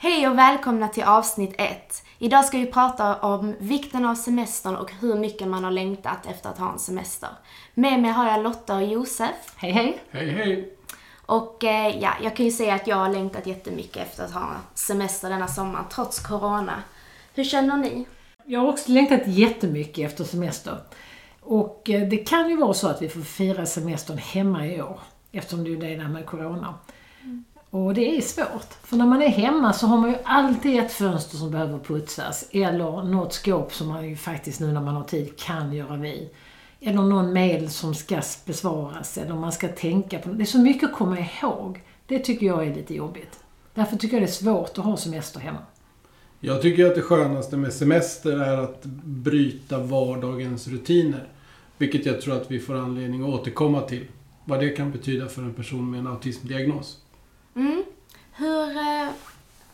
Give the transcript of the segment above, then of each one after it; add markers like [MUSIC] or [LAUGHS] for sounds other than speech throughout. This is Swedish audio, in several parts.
Hej och välkomna till avsnitt 1. Idag ska vi prata om vikten av semestern och hur mycket man har längtat efter att ha en semester. Med mig har jag Lotta och Josef. Hej hej! Hej hej! Och eh, ja, jag kan ju säga att jag har längtat jättemycket efter att ha semester denna sommar, trots Corona. Hur känner ni? Jag har också längtat jättemycket efter semester. Och eh, det kan ju vara så att vi får fira semestern hemma i år. Eftersom det är det där med Corona. Och det är svårt. För när man är hemma så har man ju alltid ett fönster som behöver putsas. Eller något skåp som man ju faktiskt nu när man har tid kan göra vid. Eller någon mail som ska besvaras. Eller man ska tänka på Det är så mycket att komma ihåg. Det tycker jag är lite jobbigt. Därför tycker jag det är svårt att ha semester hemma. Jag tycker att det skönaste med semester är att bryta vardagens rutiner. Vilket jag tror att vi får anledning att återkomma till. Vad det kan betyda för en person med en autismdiagnos. Mm. Hur eh,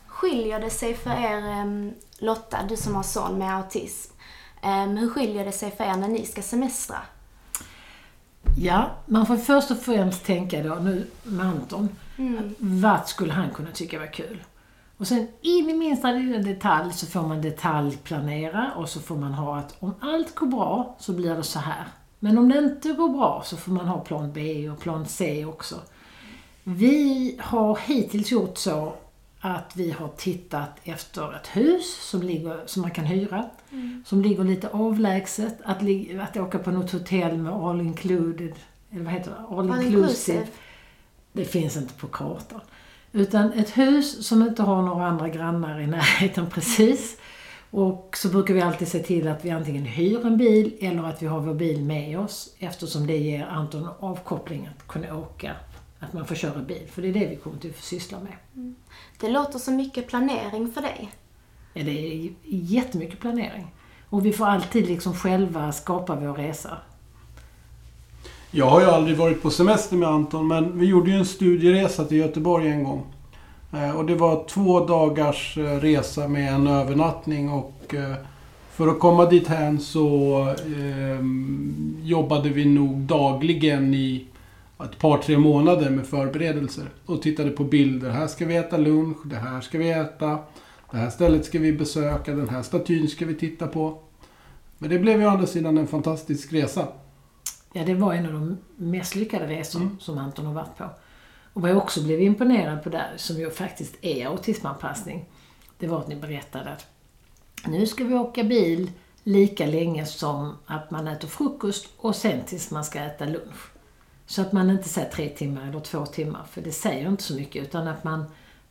skiljer det sig för er, eh, Lotta, du som har son med autism, eh, hur skiljer det sig för er när ni ska semestra? Ja, man får först och främst tänka då nu med Anton. Mm. Vad skulle han kunna tycka var kul? Och sen in i minsta lilla detalj så får man detaljplanera och så får man ha att om allt går bra så blir det så här. Men om det inte går bra så får man ha plan B och plan C också. Vi har hittills gjort så att vi har tittat efter ett hus som, ligger, som man kan hyra. Som ligger lite avlägset. Att, att åka på något hotell med all included, eller vad heter det? All, All inclusive. inclusive. Det finns inte på kartan. Utan ett hus som inte har några andra grannar i närheten [LAUGHS] precis. Och så brukar vi alltid se till att vi antingen hyr en bil eller att vi har vår bil med oss eftersom det ger Anton avkoppling att kunna åka. Att man får köra bil, för det är det vi kommer att syssla med. Det låter så mycket planering för dig. Ja, det är jättemycket planering. Och vi får alltid liksom själva skapa vår resa. Jag har ju aldrig varit på semester med Anton, men vi gjorde ju en studieresa till Göteborg en gång. Eh, Och det var två dagars eh, resa med en övernattning och eh, för att komma dit hän så eh, jobbade vi nog dagligen i ett par, tre månader med förberedelser. Och tittade på bilder. Här ska vi äta lunch, det här ska vi äta. Det här stället ska vi besöka, den här statyn ska vi titta på. Men det blev ju å andra sidan en fantastisk resa. Ja, det var en av de mest lyckade resor Mm. som Anton har varit på. Och vad jag också blev imponerad på där, som ju faktiskt är autismanpassning, det var att ni berättade att nu ska vi åka bil lika länge som att man äter frukost och sen tills man ska äta lunch. Så att man inte säger tre timmar eller två timmar, för det säger inte så mycket, utan att man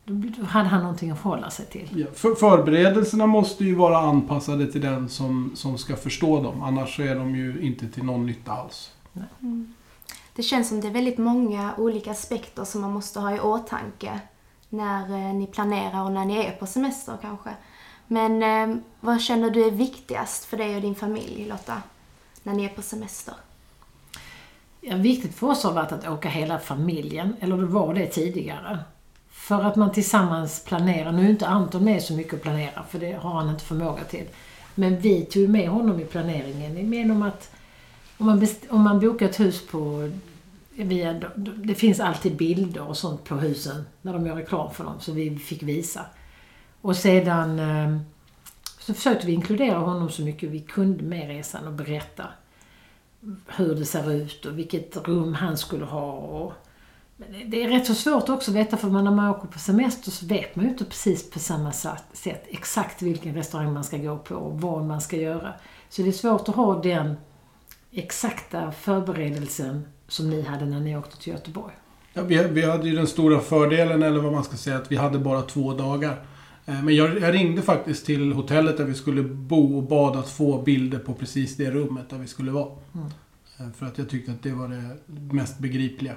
då hade han någonting att förhålla sig till. Ja, för, förberedelserna måste ju vara anpassade till den som, som ska förstå dem. Annars så är de ju inte till någon nytta alls. Det känns som det är väldigt många olika aspekter som man måste ha i åtanke när eh, ni planerar och när ni är på semester kanske. Men eh, vad känner du är viktigast för dig och din familj, Lotta, när ni är på semester? Ja, viktigt för oss har varit att åka hela familjen, eller det var det tidigare. För att man tillsammans planerar. Nu är inte Anton med så mycket att planera, för det har han inte förmåga till. Men vi tog med honom i planeringen genom att om man, om man bokar ett hus på via, det finns alltid bilder och sånt på husen när de gör reklam för dem, så vi fick visa. Och sedan eh, så försökte vi inkludera honom så mycket vi kunde med resan och berätta hur det ser ut och vilket rum han skulle ha. Och, det är rätt så svårt också att veta för när man åker på semester så vet man ju inte precis på samma sätt exakt vilken restaurang man ska gå på och vad man ska göra. Så det är svårt att ha den exakta förberedelsen som ni hade när ni åkte till Göteborg. Ja, vi, vi hade ju den stora fördelen, eller vad man ska säga, att vi hade bara två dagar. Eh, men jag, jag, ringde faktiskt till hotellet där vi skulle bo och bad att få bilder på precis det rummet där vi skulle vara. Mm. Eh, för att jag tyckte att det var det mest begripliga.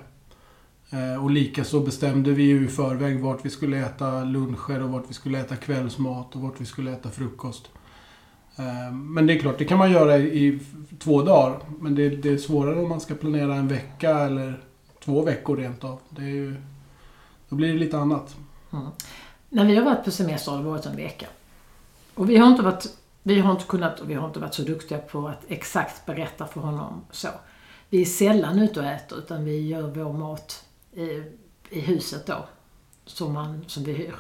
Eh, och likaså bestämde vi ju i förväg vart vi skulle äta luncher och vart vi skulle äta kvällsmat och vart vi skulle äta frukost. Men det är klart, det kan man göra i två dagar. Men det, det är svårare om man ska planera en vecka eller två veckor rent av. Det är ju, då blir det lite annat. Mm. När vi har varit på semester har det varit en vecka. Och vi har inte varit, vi har inte kunnat och vi har inte varit så duktiga på att exakt berätta för honom så. Vi är sällan ute och äter utan vi gör vår mat i, i huset då. Som, man, som vi hyr.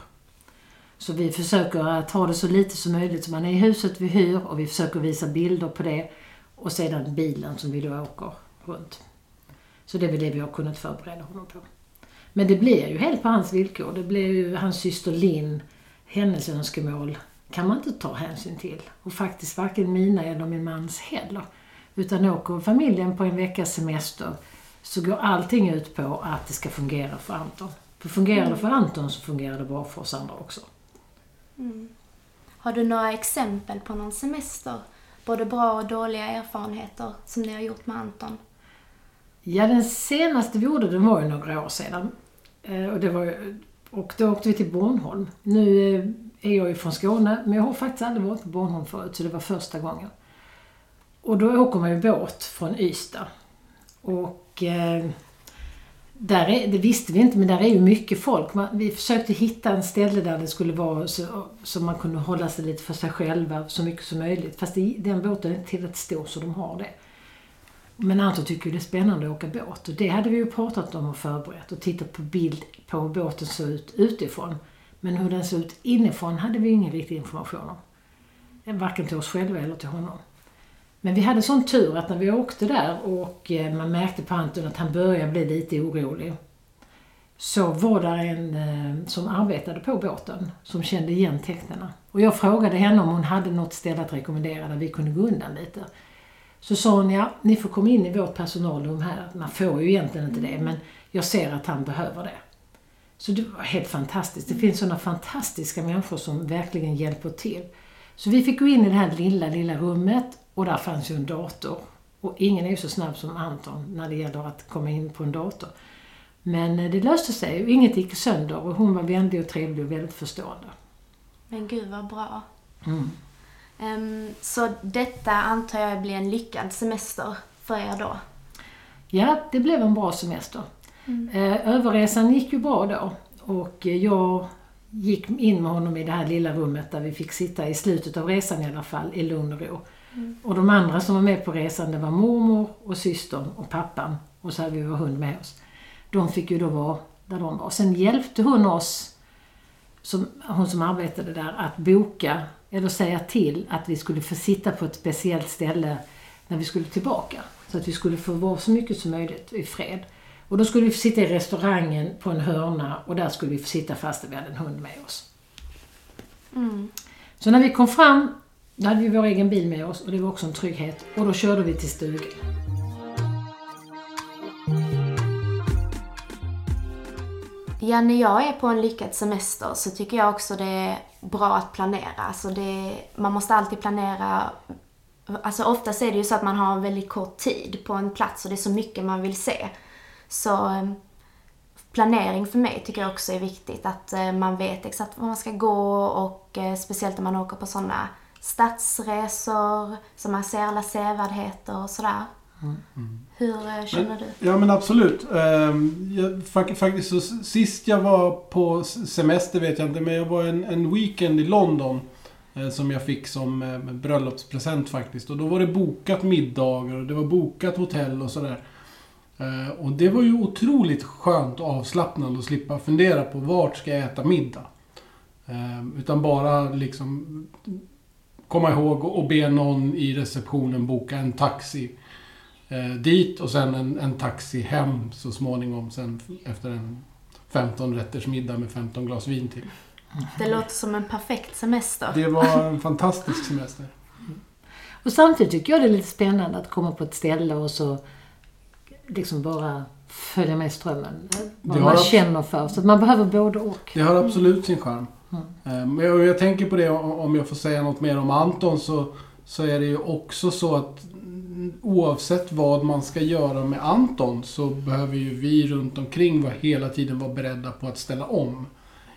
Så vi försöker att ha det så lite som möjligt. Så man är i huset vi hyr och vi försöker visa bilder på det. Och sedan bilen som vi då åker runt. Så det är väl det vi har kunnat förbereda honom på. Men det blir ju helt på hans villkor. Det blir ju hans syster Linn, hennes önskemål kan man inte ta hänsyn till. Och faktiskt varken mina eller min mans heller. Utan åker familjen på en veckas semester så går allting ut på att det ska fungera för Anton. För fungerar det för Anton så fungerar det bra för oss andra också. Mm. Har du några exempel på någon semester? Både bra och dåliga erfarenheter som ni har gjort med Anton? Ja, den senaste vi gjorde, den var ju några år sedan. Eh, och, det var, och då åkte vi till Bornholm. Nu eh, är jag ju från Skåne, men jag har faktiskt aldrig varit på Bornholm förut, så det var första gången. Och då åker man ju båt från Ystad. Och eh, där är, det visste vi inte, men där är ju mycket folk. Man, vi försökte hitta en ställe där det skulle vara så, så man kunde hålla sig lite för sig själva så mycket som möjligt. Fast det, den båten är inte tillräckligt stor så de har det. Men Anton tycker det är spännande att åka båt och det hade vi ju pratat om och förberett och tittat på bild på hur båten såg ut utifrån. Men hur den såg ut inifrån hade vi ingen riktig information om. Varken till oss själva eller till honom. Men vi hade sån tur att när vi åkte där och eh, man märkte på Anton att han började bli lite orolig. Så var där en eh, som arbetade på båten som kände igen tecknena. Och jag frågade henne om hon hade något ställe att rekommendera där vi kunde gå undan lite. Så sa hon, ja, ni får komma in i vårt personalrum här. Man får ju egentligen inte det, men jag ser att han behöver det. Så det var helt fantastiskt. Det finns sådana fantastiska människor som verkligen hjälper till. Så vi fick gå in i det här lilla, lilla rummet och där fanns ju en dator. Och ingen är ju så snabb som Anton när det gäller att komma in på en dator. Men eh, det löste sig och inget gick sönder och hon var vänlig och trevlig och väldigt förstående. Men gud vad bra. Mm. Um, så detta antar jag blir en lyckad semester för er då? Ja, det blev en bra semester. Mm. Uh, överresan gick ju bra då och jag gick in med honom i det här lilla rummet där vi fick sitta i slutet av resan i alla fall, i lugn och ro. Mm. Och de andra som var med på resan, det var mormor och systern och pappan och så hade vi vår hund med oss. De fick ju då vara där de var. Sen hjälpte hon oss, som, hon som arbetade där, att boka eller säga till att vi skulle få sitta på ett speciellt ställe när vi skulle tillbaka. Så att vi skulle få vara så mycket som möjligt i fred. Och då skulle vi få sitta i restaurangen på en hörna och där skulle vi få sitta fast vi hade en hund med oss. Mm. Så när vi kom fram, då hade vi vår egen bil med oss och det var också en trygghet. Och då körde vi till stugan. Ja, när jag är på en lyckad semester så tycker jag också det är bra att planera. Alltså det, man måste alltid planera. Alltså oftast är det ju så att man har en väldigt kort tid på en plats och det är så mycket man vill se. Så ehm, planering för mig tycker jag också är viktigt. Att eh, man vet exakt var man ska gå och eh, speciellt om man åker på sådana stadsresor så man ser alla sevärdheter och sådär. Hur eh, känner du? Ja men absolut. Ehm, Jag, fak- faktiskt så sist jag var på semester vet jag inte, men jag var en, en weekend i London. eh, Som jag fick som eh, bröllopspresent faktiskt. Och då var det bokat middagar och det var bokat hotell och sådär. Och det var ju otroligt skönt och avslappnande att slippa fundera på vart ska jag äta middag. Ehm, Utan bara liksom komma ihåg och be någon i receptionen boka en taxi eh, dit och sen en, en taxi hem så småningom sen f- efter en 15 rätters middag med 15 glas vin till. Det låter som en perfekt semester. Det var en fantastisk semester. [LAUGHS] Och samtidigt tycker jag det är lite spännande att komma på ett ställe och så liksom bara följa med strömmen. Vad man har- känner för. Så att man behöver både och. Det har absolut sin charm. Mm. Eh, jag, jag tänker på det, om jag får säga något mer om Anton, så, så är det ju också så att mm, oavsett vad man ska göra med Anton så behöver ju vi runt omkring vara hela tiden vara beredda på att ställa om.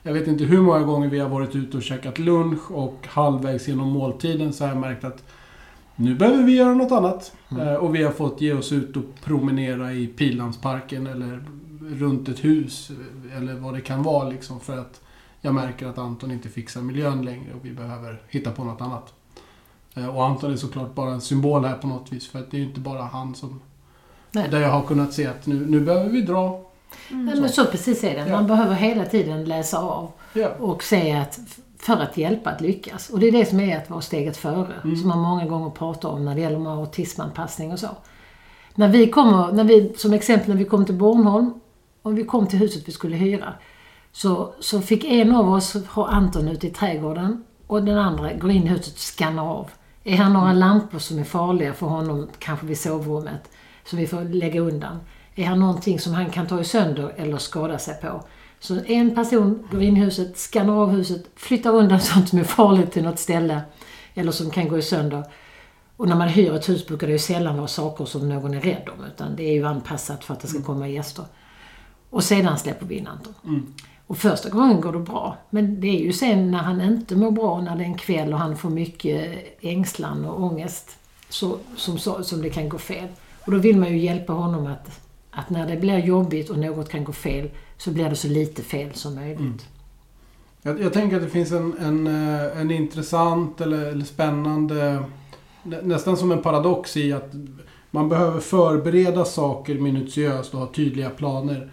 Jag vet inte hur många gånger vi har varit ute och käkat lunch och halvvägs genom måltiden så har jag märkt att nu behöver vi göra något annat. Mm. Eh, Och vi har fått ge oss ut och promenera i Pildammsparken eller runt ett hus eller vad det kan vara liksom för att jag märker att Anton inte fixar miljön längre och vi behöver hitta på något annat. Eh, Och Anton är såklart bara en symbol här på något vis för att det är ju inte bara han som... Nej. Där jag har kunnat se att nu, nu behöver vi dra. Nej, men så precis är det. Man Ja. behöver hela tiden läsa av Ja. och se att för att hjälpa att lyckas. Och det är det som är att vara steget före. Mm. Som man många gånger pratar om när det gäller med autismanpassning och så. När vi kommer, när vi, som exempel när vi kom till Bornholm och vi kom till huset vi skulle hyra. Så, så fick en av oss ha Anton ute i trädgården och den andra går in i huset och skannar av. Är här några lampor som är farliga för honom, kanske vid sovrummet, som vi får lägga undan? Är här någonting som han kan ta i sönder eller skada sig på? Så en person går in i huset, skannar av huset, flyttar undan [LAUGHS] sånt som är farligt till något ställe eller som kan gå i sönder. Och när man hyr ett hus brukar det ju sällan vara saker som någon är rädd om utan det är ju anpassat för att det ska komma gäster. Och sedan släpper vi in Anton. Mm. Och första gången går det bra. Men det är ju sen när han inte mår bra, när det är en kväll och han får mycket ängslan och ångest så, som, som det kan gå fel. Och då vill man ju hjälpa honom att, att när det blir jobbigt och något kan gå fel så blir det så lite fel som möjligt. Mm. Jag, jag tänker att det finns en, en, eh, en intressant eller, eller spännande, nästan som en paradox i att man behöver förbereda saker minutiöst och ha tydliga planer.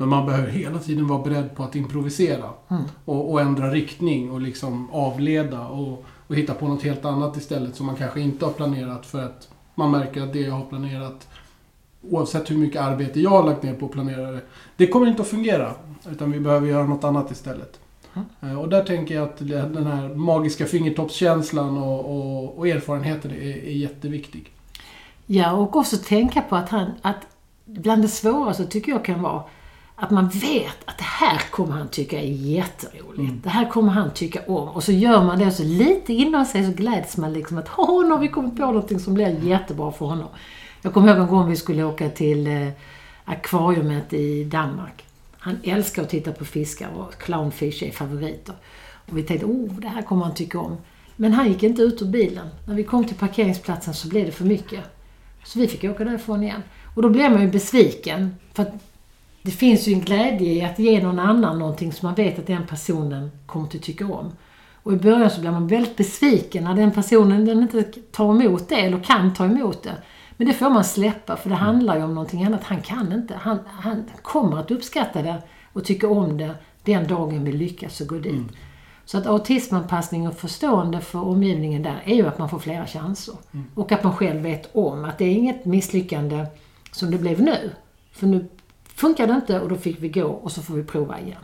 Men man behöver hela tiden vara beredd på att improvisera. Mm. Och, och ändra riktning och liksom avleda och, och hitta på något helt annat istället som man kanske inte har planerat för att man märker att det jag har planerat oavsett hur mycket arbete jag har lagt ner på att planera det, det kommer inte att fungera. Utan vi behöver göra något annat istället. Eh, Och där tänker jag att den här magiska fingertoppskänslan och, och, och erfarenheten är, är jätteviktig. Ja, och också tänka på att, han, att bland det svåraste tycker jag kan vara att man vet att det här kommer han tycka är jätteroligt. Det här kommer han tycka om. Och så gör man det så lite inom sig så gläds man liksom att åh, nu har vi kommit på någonting som blir jättebra för honom. Jag kommer ihåg en gång vi skulle åka till eh, akvariumet i Danmark. Han älskar att titta på fiskar och clownfish är favoriter. Och vi tänkte, oh, det här kommer han tycka om. Men han gick inte ut ur bilen. När vi kom till parkeringsplatsen så blev det för mycket. Så vi fick åka därifrån igen. Och då blev man ju besviken. För att det finns ju en glädje i att ge någon annan någonting som man vet att den personen kommer att tycka om. Och i början så blir man väldigt besviken när den personen den inte tar emot det eller kan ta emot det. Men det får man släppa för det handlar ju om någonting annat. Han kan inte. Han, han kommer att uppskatta det och tycka om det den dagen vi lyckas och gå dit. Så att autismanpassning och förstående för omgivningen där är ju att man får flera chanser. Och att man själv vet om att det är inget misslyckande som det blev nu. För nu funkar det inte och då fick vi gå och så får vi prova igen.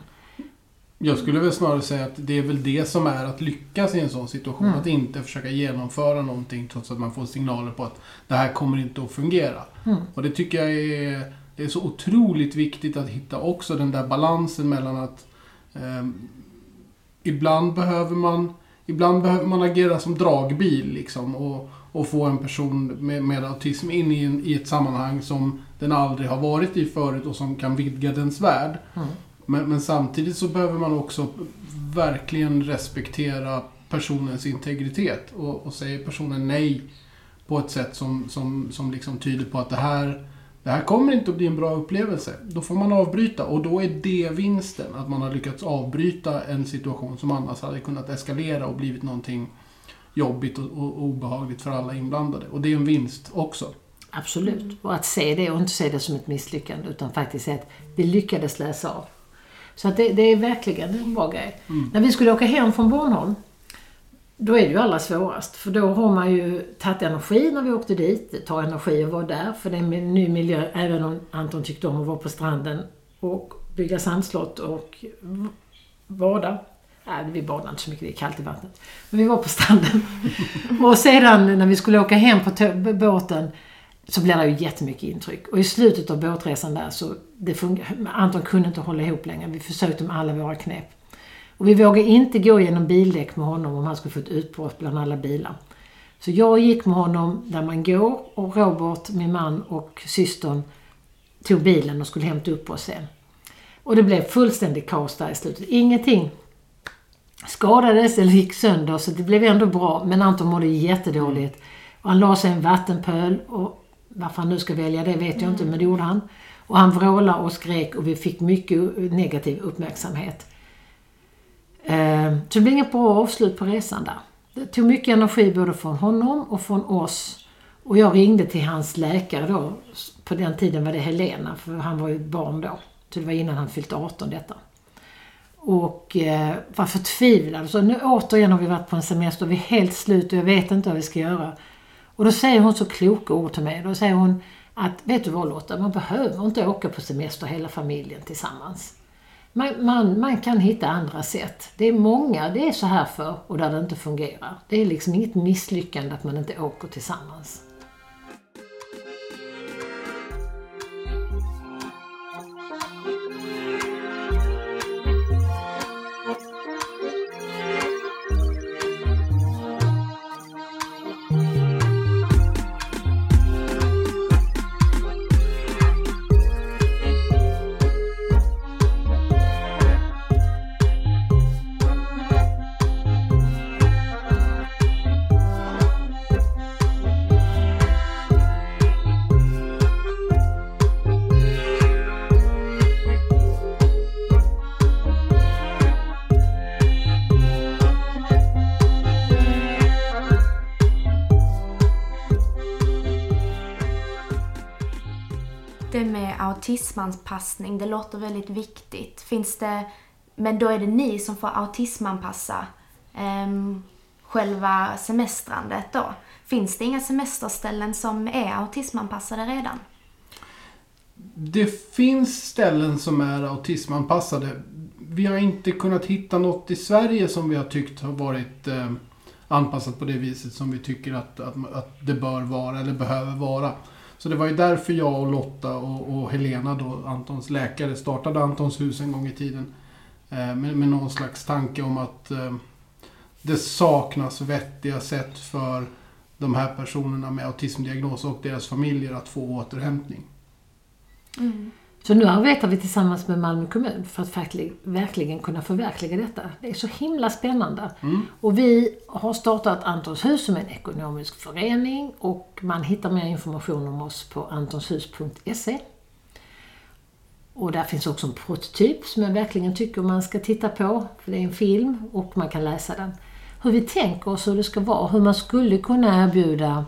Jag skulle väl snarare säga att det är väl det som är att lyckas i en sån situation. Mm. Att inte försöka genomföra någonting trots att man får signaler på att det här kommer inte att fungera. Mm. Och det tycker jag är, det är så otroligt viktigt att hitta också den där balansen mellan att ehm, ibland behöver man Ibland behöver man agera som dragbil liksom och, och få en person med, med autism in i, en, i ett sammanhang som den aldrig har varit i förut och som kan vidga dens värld. Mm. Men, men samtidigt så behöver man också verkligen respektera personens integritet. Och, och säger personen nej på ett sätt som, som, som liksom tyder på att det här, det här kommer inte att bli en bra upplevelse. Då får man avbryta och då är det vinsten. Att man har lyckats avbryta en situation som annars hade kunnat eskalera och blivit någonting jobbigt och, och obehagligt för alla inblandade. Och det är en vinst också. Absolut. Och att se det och inte se det som ett misslyckande utan faktiskt se att vi lyckades läsa av. Så att det, det är verkligen en bra grej. Mm. När vi skulle åka hem från Bornholm, då är det ju allra svårast. För då har man ju tagit energi när vi åkte dit. Det tar energi att vara där, för det är en ny miljö. Även om Anton tyckte om att vara på stranden och bygga sandslott och bada. Nej, vi badade inte så mycket, det är kallt i vattnet. Men vi var på stranden. [LAUGHS] och sedan när vi skulle åka hem på båten så blev det ju jättemycket intryck. Och i slutet av båtresan där så det Anton kunde inte hålla ihop längre. Vi försökte med alla våra knep. Och vi vågade inte gå genom bildäck med honom om han skulle få ett utbrott bland alla bilar. Så jag gick med honom där man går och Robert, min man och systern tog bilen och skulle hämta upp oss sen. Och det blev fullständigt kaos där i slutet. Ingenting skadades eller gick sönder så det blev ändå bra. Men Anton mådde jättedåligt. Och han la sig i en vattenpöl och varför han nu ska välja det vet jag inte men det gjorde han. Och han vrålade och skrek och vi fick mycket negativ uppmärksamhet. Så det blev inget bra avslut på resan där. Det tog mycket energi både från honom och från oss. Och jag ringde till hans läkare då. På den tiden var det Helena, för han var ju barn då. Så det var innan han fyllt 18 detta. Och eh, var förtvivlad. Så nu återigen har vi varit på en semester, vi är helt slut och jag vet inte vad vi ska göra. Och då säger hon så kloka ord till mig. Då säger hon att, vet du vad Lotta, man behöver inte åka på semester hela familjen tillsammans. Man, man, man kan hitta andra sätt. Det är många det är så här för och där det inte fungerar. Det är liksom inget misslyckande att man inte åker tillsammans. Autismanpassning, det låter väldigt viktigt. Finns det, men då är det ni som får autismanpassa um, själva semestrandet då? Finns det inga semesterställen som är autismanpassade redan? Det finns ställen som är autismanpassade. Vi har inte kunnat hitta något i Sverige som vi har tyckt har varit eh, anpassat på det viset som vi tycker att, att, att det bör vara eller behöver vara. Så det var ju därför jag och Lotta och, och Helena då, Antons läkare, startade Antons hus en gång i tiden. Eh, med, med någon slags tanke om att eh, det saknas vettiga sätt för de här personerna med autismdiagnos och deras familjer att få återhämtning. Mm. Så nu arbetar vi tillsammans med Malmö kommun för att verkligen, kunna förverkliga detta. Det är så himla spännande. Och vi har startat Antons hus som en ekonomisk förening och man hittar mer information om oss på antonshus.se. Och där finns också en prototyp som jag verkligen tycker man ska titta på. För det är en film och man kan läsa den. Hur vi tänker oss hur det ska vara, hur man skulle kunna erbjuda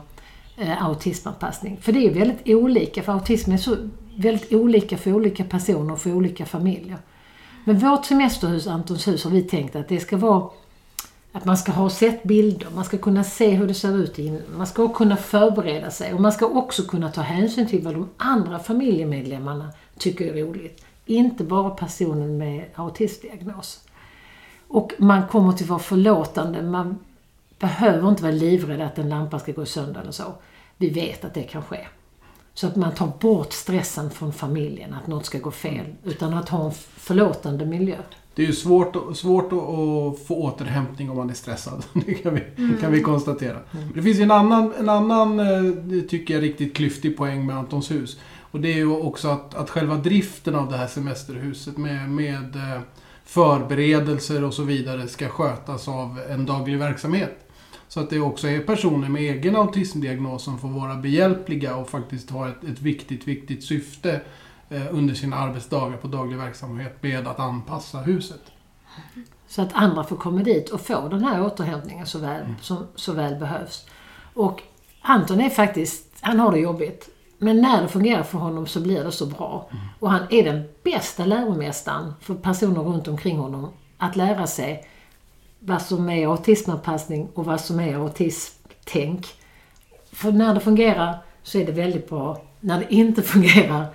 eh, autismanpassning. För det är väldigt olika, för autism är så väldigt olika för olika personer och för olika familjer. Men vårt semesterhus, Antons hus, har vi tänkt att det ska vara att man ska ha sett bilder, man ska kunna se hur det ser ut innan, man ska kunna förbereda sig och man ska också kunna ta hänsyn till vad de andra familjemedlemmarna tycker är roligt. Inte bara personen med autismdiagnos. Och man kommer till vara förlåtande, man behöver inte vara livrädd att en lampa ska gå sönder eller så. Vi vet att det kan ske. Så att man tar bort stressen från familjen, att något ska gå fel. Utan att ha en förlåtande miljö. Det är ju svårt, svårt att, få återhämtning om man är stressad. [LAUGHS] Det kan vi, kan vi konstatera. Det finns ju en annan, en annan, eh, tycker jag, riktigt klyftig poäng med Antons hus. Och det är ju också att, att själva driften av det här semesterhuset med, med eh, förberedelser och så vidare ska skötas av en daglig verksamhet. Så att det också är personer med egen autismdiagnos som får vara behjälpliga och faktiskt ha ett, ett viktigt, viktigt syfte eh, under sina arbetsdagar på daglig verksamhet med att anpassa huset. Så att andra får komma dit och få den här återhämtningen så väl, mm. som så väl behövs. Och Anton är faktiskt, han har det jobbigt. Men när det fungerar för honom så blir det så bra. Mm. Och han är den bästa läromästaren för personer runt omkring honom att lära sig vad som är autismanpassning och vad som är autismtänk. För när det fungerar så är det väldigt bra. När det inte [LAUGHS] fungerar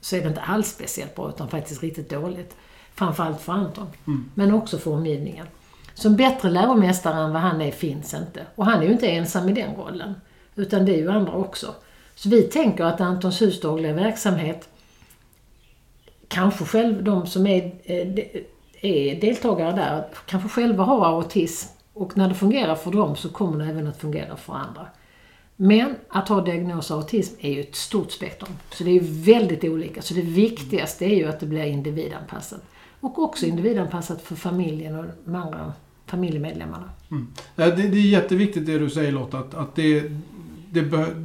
så är det inte alls speciellt bra utan faktiskt riktigt dåligt. Framförallt för Anton. Mm. Men också för omgivningen. Så en bättre läromästare än vad han är finns inte. Och han är ju inte ensam i den rollen. Utan det är ju andra också. Så vi tänker att Antons hus dagliga verksamhet kanske själv de som är, eh, är deltagare där, kanske själva har autism. Och när det fungerar för dem så kommer det även att fungera för andra. Men att ha diagnos autism är ju ett stort spektrum. Så det är väldigt olika. Så det viktigaste är ju att det blir individanpassat. Och också individanpassat för familjen och de andra familjemedlemmarna. Mm. Det, det, är jätteviktigt det du säger Lotta, att, att det, det,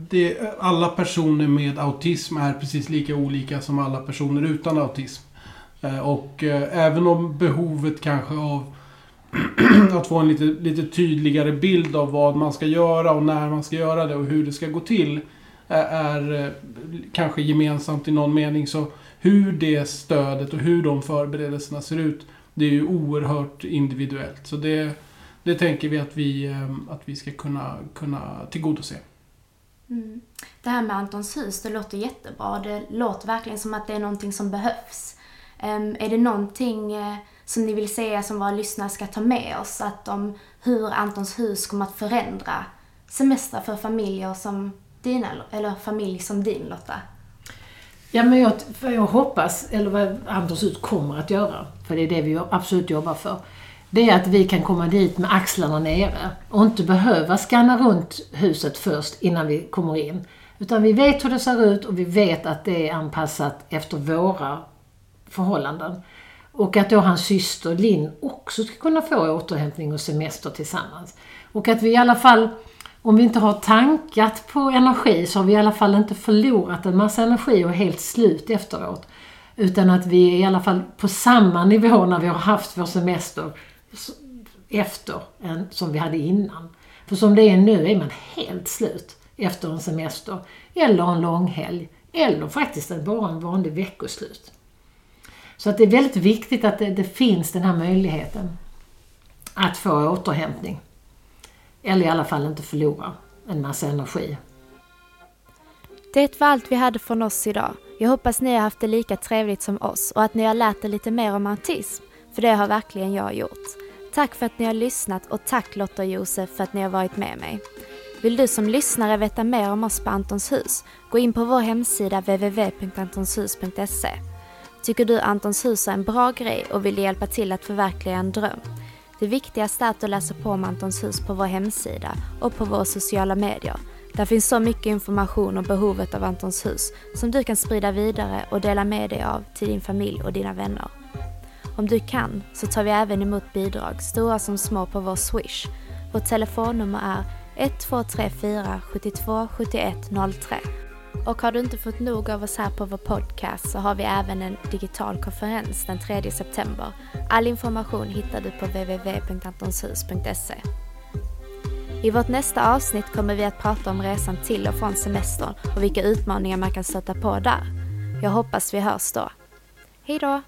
det, alla personer med autism är precis lika olika som alla personer utan autism. Eh, och eh, även om behovet kanske av [CLEARS THROAT] att få en lite, lite tydligare bild av vad man ska göra och när man ska göra det och hur det ska gå till eh, är kanske gemensamt i någon mening. Så hur det stödet och hur de förberedelserna ser ut, det är ju oerhört individuellt. Så det, det tänker vi att vi, att vi ska kunna, kunna tillgodose. Mm. Det här med Antons hus, det låter jättebra. Det låter verkligen som att det är någonting som behövs. Um, är det någonting uh, som ni vill säga som våra lyssnare ska ta med oss? Att om hur Antons hus kommer att förändra semestrar för familjer som dina, eller familj som din Lotta? Ja, men jag, jag hoppas, eller vad Antons hus kommer att göra, för det är det vi absolut jobbar för det är att vi kan komma dit med axlarna nere och inte behöva skanna runt huset först innan vi kommer in. Utan vi vet hur det ser ut och vi vet att det är anpassat efter våra förhållanden. Och att då hans syster Linn också ska kunna få återhämtning och semester tillsammans. Och att vi i alla fall, om vi inte har tankat på energi, så har vi i alla fall inte förlorat en massa energi och är helt slut efteråt. Utan att vi är i alla fall på samma nivå när vi har haft vår semester efter än som vi hade innan. För som det är nu är man helt slut efter en semester eller en långhelg eller faktiskt bara en vanlig veckoslut. Så att det är väldigt viktigt att det, det finns den här möjligheten att få återhämtning. Eller i alla fall inte förlora en massa energi. Det var allt vi hade från oss idag. Jag hoppas ni har haft det lika trevligt som oss och att ni har lärt er lite mer om autism, för det har verkligen jag gjort. Tack för att ni har lyssnat och tack Lotta och Josef för att ni har varit med mig. Vill du som lyssnare veta mer om oss på Antons hus? Gå in på vår hemsida www.antonshus.se. Tycker du Antons hus är en bra grej och vill hjälpa till att förverkliga en dröm? Det viktigaste är att du läser på om Antons hus på vår hemsida och på våra sociala medier. Där finns så mycket information om behovet av Antons hus som du kan sprida vidare och dela med dig av till din familj och dina vänner. Om du kan så tar vi även emot bidrag, stora som små, på vår Swish. Vårt telefonnummer är 1234 72 71 03. Och har du inte fått nog av oss här på vår podcast så har vi även en digital konferens den 3 september. All information hittar du på www.antonshus.se. I vårt nästa avsnitt kommer vi att prata om resan till och från semestern och vilka utmaningar man kan stöta på där. Jag hoppas vi hörs då. Hejdå!